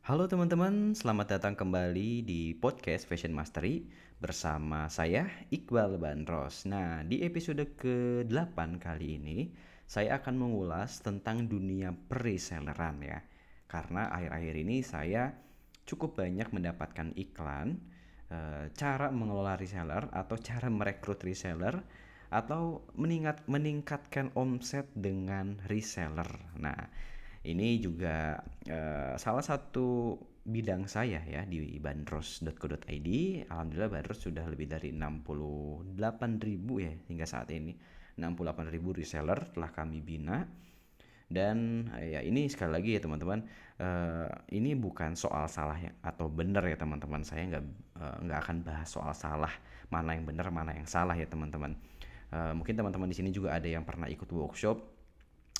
Halo teman-teman, selamat datang kembali di podcast Fashion Mastery bersama saya Iqbal Bandros. Nah, di episode ke-8 kali ini saya akan mengulas tentang dunia pre-selleran ya. Karena akhir-akhir ini saya cukup banyak mendapatkan iklan eh, cara mengelola reseller atau cara merekrut reseller atau meningkat meningkatkan omset dengan reseller. Nah, ini juga uh, salah satu bidang saya ya di bandros.co.id. Alhamdulillah bandros sudah lebih dari 68 ribu ya hingga saat ini. 68 ribu reseller telah kami bina. Dan ya ini sekali lagi ya teman-teman, uh, ini bukan soal salah ya, atau benar ya teman-teman. Saya nggak uh, nggak akan bahas soal salah mana yang benar mana yang salah ya teman-teman. Uh, mungkin teman-teman di sini juga ada yang pernah ikut workshop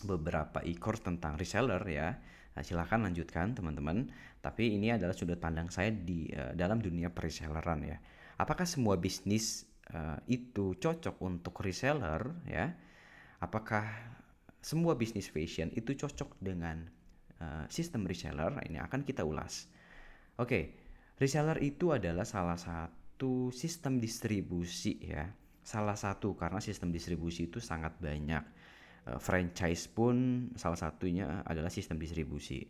beberapa e-course tentang reseller ya. Nah, silahkan lanjutkan teman-teman. Tapi ini adalah sudut pandang saya di uh, dalam dunia preselleran ya. Apakah semua bisnis uh, itu cocok untuk reseller ya? Apakah semua bisnis fashion itu cocok dengan uh, sistem reseller? Ini akan kita ulas. Oke, okay. reseller itu adalah salah satu sistem distribusi ya salah satu karena sistem distribusi itu sangat banyak. Uh, franchise pun salah satunya adalah sistem distribusi.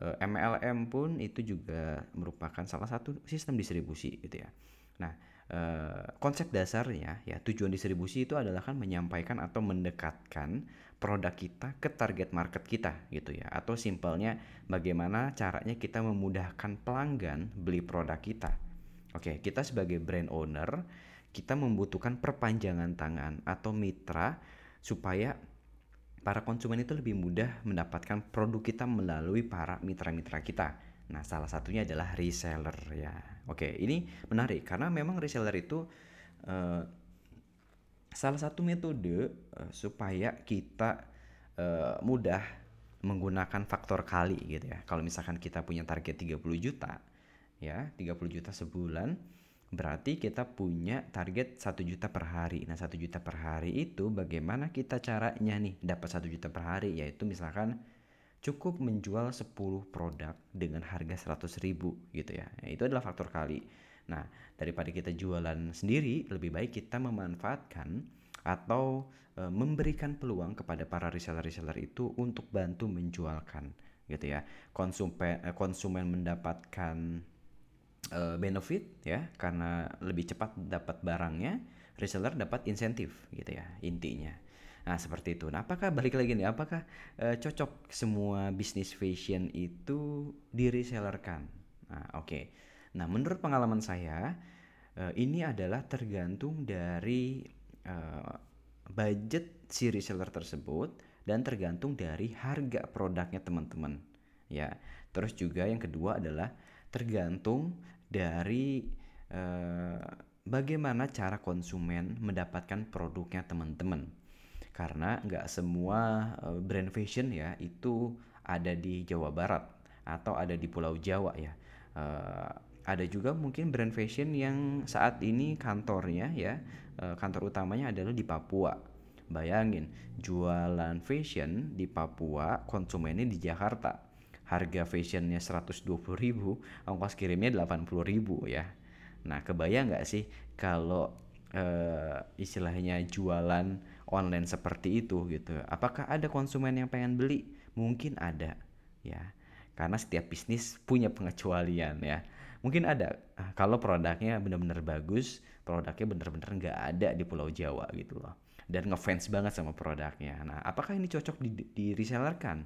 Uh, eh, MLM pun itu juga merupakan salah satu sistem distribusi gitu ya. Nah, uh, konsep dasarnya ya tujuan distribusi itu adalah kan menyampaikan atau mendekatkan produk kita ke target market kita gitu ya. Atau simpelnya bagaimana caranya kita memudahkan pelanggan beli produk kita. Oke, kita sebagai brand owner kita membutuhkan perpanjangan tangan atau mitra supaya para konsumen itu lebih mudah mendapatkan produk kita melalui para mitra-mitra kita. Nah, salah satunya adalah reseller ya. Oke, ini menarik karena memang reseller itu uh, salah satu metode uh, supaya kita uh, mudah menggunakan faktor kali gitu ya. Kalau misalkan kita punya target 30 juta ya, 30 juta sebulan, Berarti kita punya target 1 juta per hari. Nah, 1 juta per hari itu bagaimana kita caranya nih dapat 1 juta per hari? Yaitu misalkan cukup menjual 10 produk dengan harga 100 ribu gitu ya. Nah, itu adalah faktor kali. Nah, daripada kita jualan sendiri, lebih baik kita memanfaatkan atau e, memberikan peluang kepada para reseller-reseller itu untuk bantu menjualkan gitu ya. Konsumen konsumen mendapatkan uh, benefit ya karena lebih cepat dapat barangnya reseller dapat insentif gitu ya intinya. Nah seperti itu. Nah apakah balik lagi nih apakah uh, cocok semua bisnis fashion itu di resellerkan nah oke. Okay. nah menurut pengalaman saya uh, ini adalah tergantung dari uh, budget si reseller tersebut dan tergantung dari harga produknya teman-teman ya. Terus juga yang kedua adalah tergantung dari uh, bagaimana cara konsumen mendapatkan produknya teman-teman. Karena nggak semua uh, brand fashion ya itu ada di Jawa Barat atau ada di Pulau Jawa ya. Uh, ada juga mungkin brand fashion yang saat ini kantornya ya uh, kantor utamanya adalah di Papua. Bayangin jualan fashion di Papua konsumennya di Jakarta harga fashionnya 120 ribu ongkos kirimnya 80 ribu ya. Nah kebayang nggak sih kalau uh, istilahnya jualan online seperti itu gitu? Apakah ada konsumen yang pengen beli? Mungkin ada ya. Karena setiap bisnis punya pengecualian ya. Mungkin ada. Ah, kalau produknya benar-benar bagus produknya benar-benar nggak ada di Pulau Jawa gitu loh. Dan ngefans banget sama produknya. Nah apakah ini cocok di, di reseller kan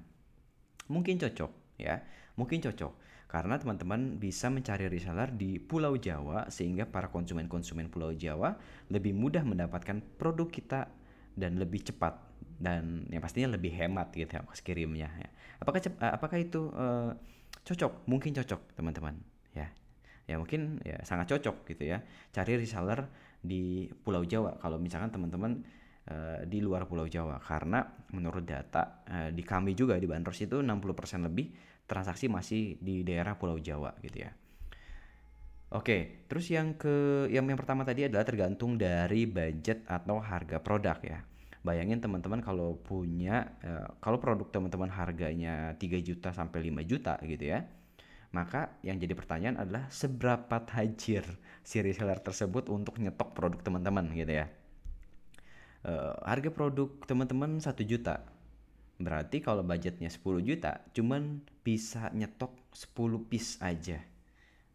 mungkin cocok ya mungkin cocok karena teman-teman bisa mencari reseller di Pulau Jawa sehingga para konsumen-konsumen Pulau Jawa lebih mudah mendapatkan produk kita dan lebih cepat dan yang pastinya lebih hemat gitu ya ongkos kirimnya ya. Apakah eh, apakah itu uh, cocok? Mungkin cocok teman-teman ya. Ya mungkin ya sangat cocok gitu ya. Cari reseller di Pulau Jawa kalau misalkan teman-teman uh, di luar Pulau Jawa karena menurut data uh, di kami juga di Bandros itu 60% lebih transaksi masih di daerah Pulau Jawa gitu ya. Oke, terus yang ke yang yang pertama tadi adalah tergantung dari budget atau harga produk ya. Bayangin teman-teman kalau punya uh, kalau produk teman-teman harganya 3 juta sampai 5 juta gitu ya. Maka yang jadi pertanyaan adalah seberapa tajir si reseller tersebut untuk nyetok produk teman-teman gitu ya. Uh, harga produk teman-teman satu juta. Berarti kalau budgetnya 10 juta, cuman bisa nyetok 10 piece aja.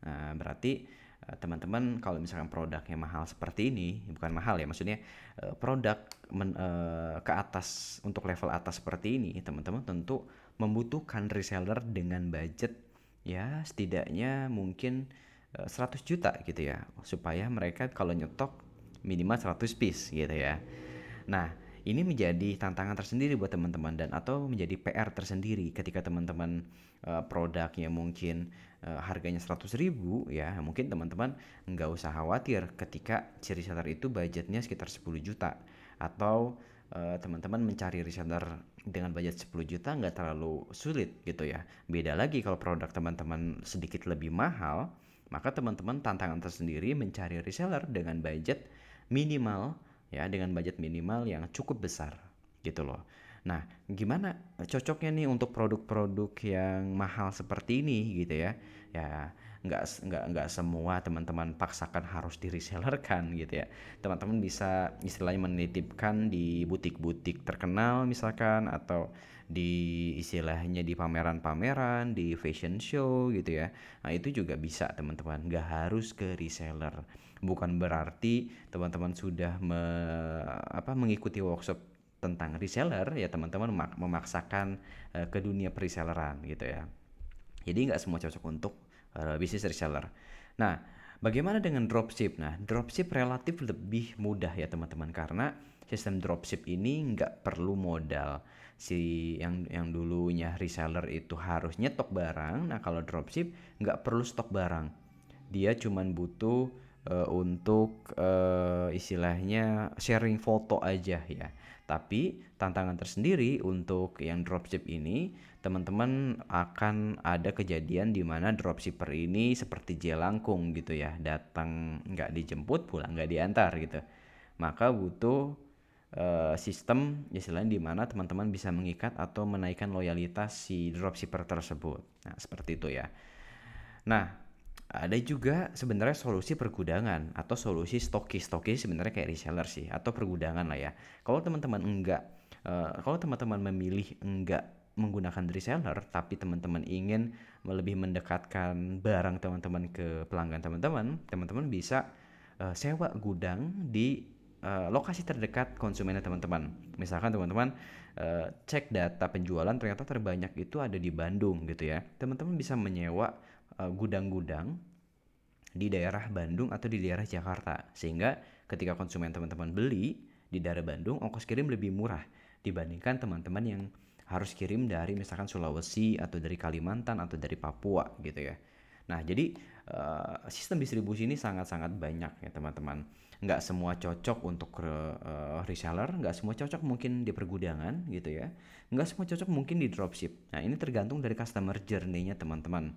Nah, berarti Eh, teman-teman kalau misalkan produknya mahal seperti ini bukan mahal ya maksudnya uh, produk men, uh, ke atas untuk level atas seperti ini teman-teman tentu membutuhkan reseller dengan budget ya setidaknya mungkin uh, 100 juta gitu ya supaya mereka kalau nyetok minimal 100 piece gitu ya nah ini menjadi tantangan tersendiri buat teman-teman dan atau menjadi PR tersendiri ketika teman-teman uh, produknya mungkin uh, harganya 100 ribu ya mungkin teman-teman nggak usah khawatir ketika si reseller itu budgetnya sekitar 10 juta. Atau uh, teman-teman mencari reseller dengan budget 10 juta nggak terlalu sulit gitu ya. Beda lagi kalau produk teman-teman sedikit lebih mahal maka teman-teman tantangan tersendiri mencari reseller dengan budget minimal ya dengan budget minimal yang cukup besar gitu loh Nah, gimana cocoknya nih untuk produk-produk yang mahal seperti ini gitu ya? Ya nggak nggak nggak semua teman-teman paksakan harus di reseller kan gitu ya. Teman-teman bisa istilahnya menitipkan di butik-butik terkenal misalkan atau di istilahnya di pameran-pameran, di fashion show gitu ya. Nah, itu juga bisa teman-teman, nggak harus ke reseller. Bukan berarti teman-teman sudah me, apa mengikuti workshop tentang reseller ya teman-teman memaksakan uh, ke dunia preselleran gitu ya. Jadi nggak semua cocok untuk uh, bisnis reseller. Nah, bagaimana dengan dropship? Nah, dropship relatif lebih mudah ya teman-teman karena sistem dropship ini nggak perlu modal. Si yang yang dulunya reseller itu harus nyetok barang. Nah, kalau dropship nggak perlu stok barang. Dia cuma butuh uh, untuk uh, istilahnya sharing foto aja ya. Tapi tantangan tersendiri untuk yang dropship ini, teman-teman akan ada kejadian di mana dropshipper ini seperti jelangkung gitu ya, datang nggak dijemput, pulang nggak diantar gitu. Maka butuh uh, sistem istilahnya di mana teman-teman bisa mengikat atau menaikkan loyalitas si dropshipper tersebut. Nah, seperti itu ya. Nah, ada juga sebenarnya solusi pergudangan atau solusi stokis stokis sebenarnya kayak reseller sih atau pergudangan lah ya. Kalau teman-teman enggak uh, kalau teman-teman memilih enggak menggunakan reseller tapi teman-teman ingin lebih mendekatkan barang teman-teman ke pelanggan teman-teman teman-teman bisa uh, sewa gudang di uh, lokasi terdekat konsumennya teman-teman. Misalkan teman-teman uh, cek data penjualan ternyata terbanyak itu ada di Bandung gitu ya. Teman-teman bisa menyewa Eh, gudang-gudang di daerah Bandung atau di daerah Jakarta sehingga ketika konsumen teman-teman beli di daerah Bandung ongkos kirim lebih murah dibandingkan teman-teman yang harus kirim dari misalkan Sulawesi atau dari Kalimantan atau dari Papua gitu ya. Nah jadi uh, sistem distribusi ini sangat-sangat banyak ya teman-teman. Nggak semua cocok untuk uh, reseller, nggak semua cocok mungkin di pergudangan gitu ya. Nggak semua cocok mungkin di dropship. Nah ini tergantung dari customer journey-nya teman-teman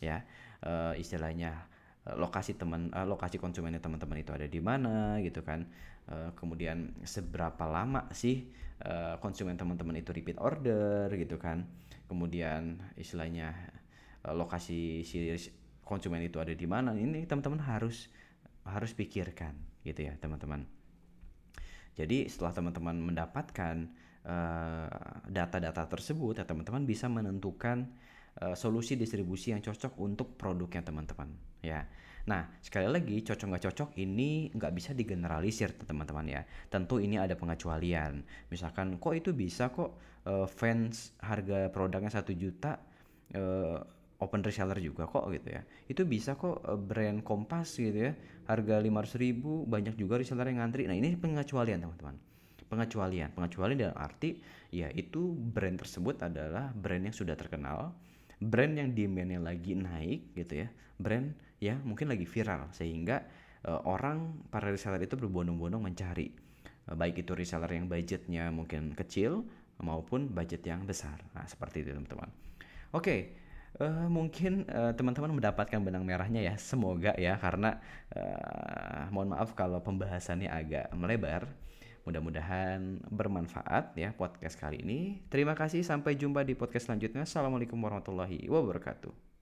ya. Uh, istilahnya uh, lokasi teman uh, lokasi konsumennya teman-teman itu ada di mana gitu kan. Uh, kemudian seberapa lama sih uh, konsumen teman-teman itu repeat order gitu kan. Kemudian istilahnya uh, lokasi si konsumen itu ada di mana ini teman-teman harus harus pikirkan gitu ya teman-teman. Jadi setelah teman-teman mendapatkan data-data uh, tersebut ya teman-teman bisa menentukan uh, solusi distribusi yang cocok untuk produknya teman-teman ya. Nah sekali lagi cocok nggak cocok ini nggak bisa digeneralisir teman-teman ya. Tentu ini ada pengecualian. Misalkan kok itu bisa kok uh, fans harga produknya satu juta uh, open reseller juga kok gitu ya. Itu bisa kok brand kompas gitu ya. Harga 500 ribu banyak juga reseller yang ngantri. Nah ini pengecualian teman-teman. Pengecualian. Pengecualian dalam arti ya itu brand tersebut adalah brand yang sudah terkenal brand yang demandnya lagi naik gitu ya brand ya mungkin lagi viral sehingga uh, orang para reseller itu berbondong-bondong mencari uh, baik itu reseller yang budgetnya mungkin kecil maupun budget yang besar nah seperti itu teman-teman oke okay. Uh, mungkin uh, teman-teman mendapatkan benang merahnya ya semoga ya karena uh, mohon maaf kalau pembahasannya agak melebar Mudah-mudahan bermanfaat ya podcast kali ini. Terima kasih, sampai jumpa di podcast selanjutnya. Assalamualaikum warahmatullahi wabarakatuh.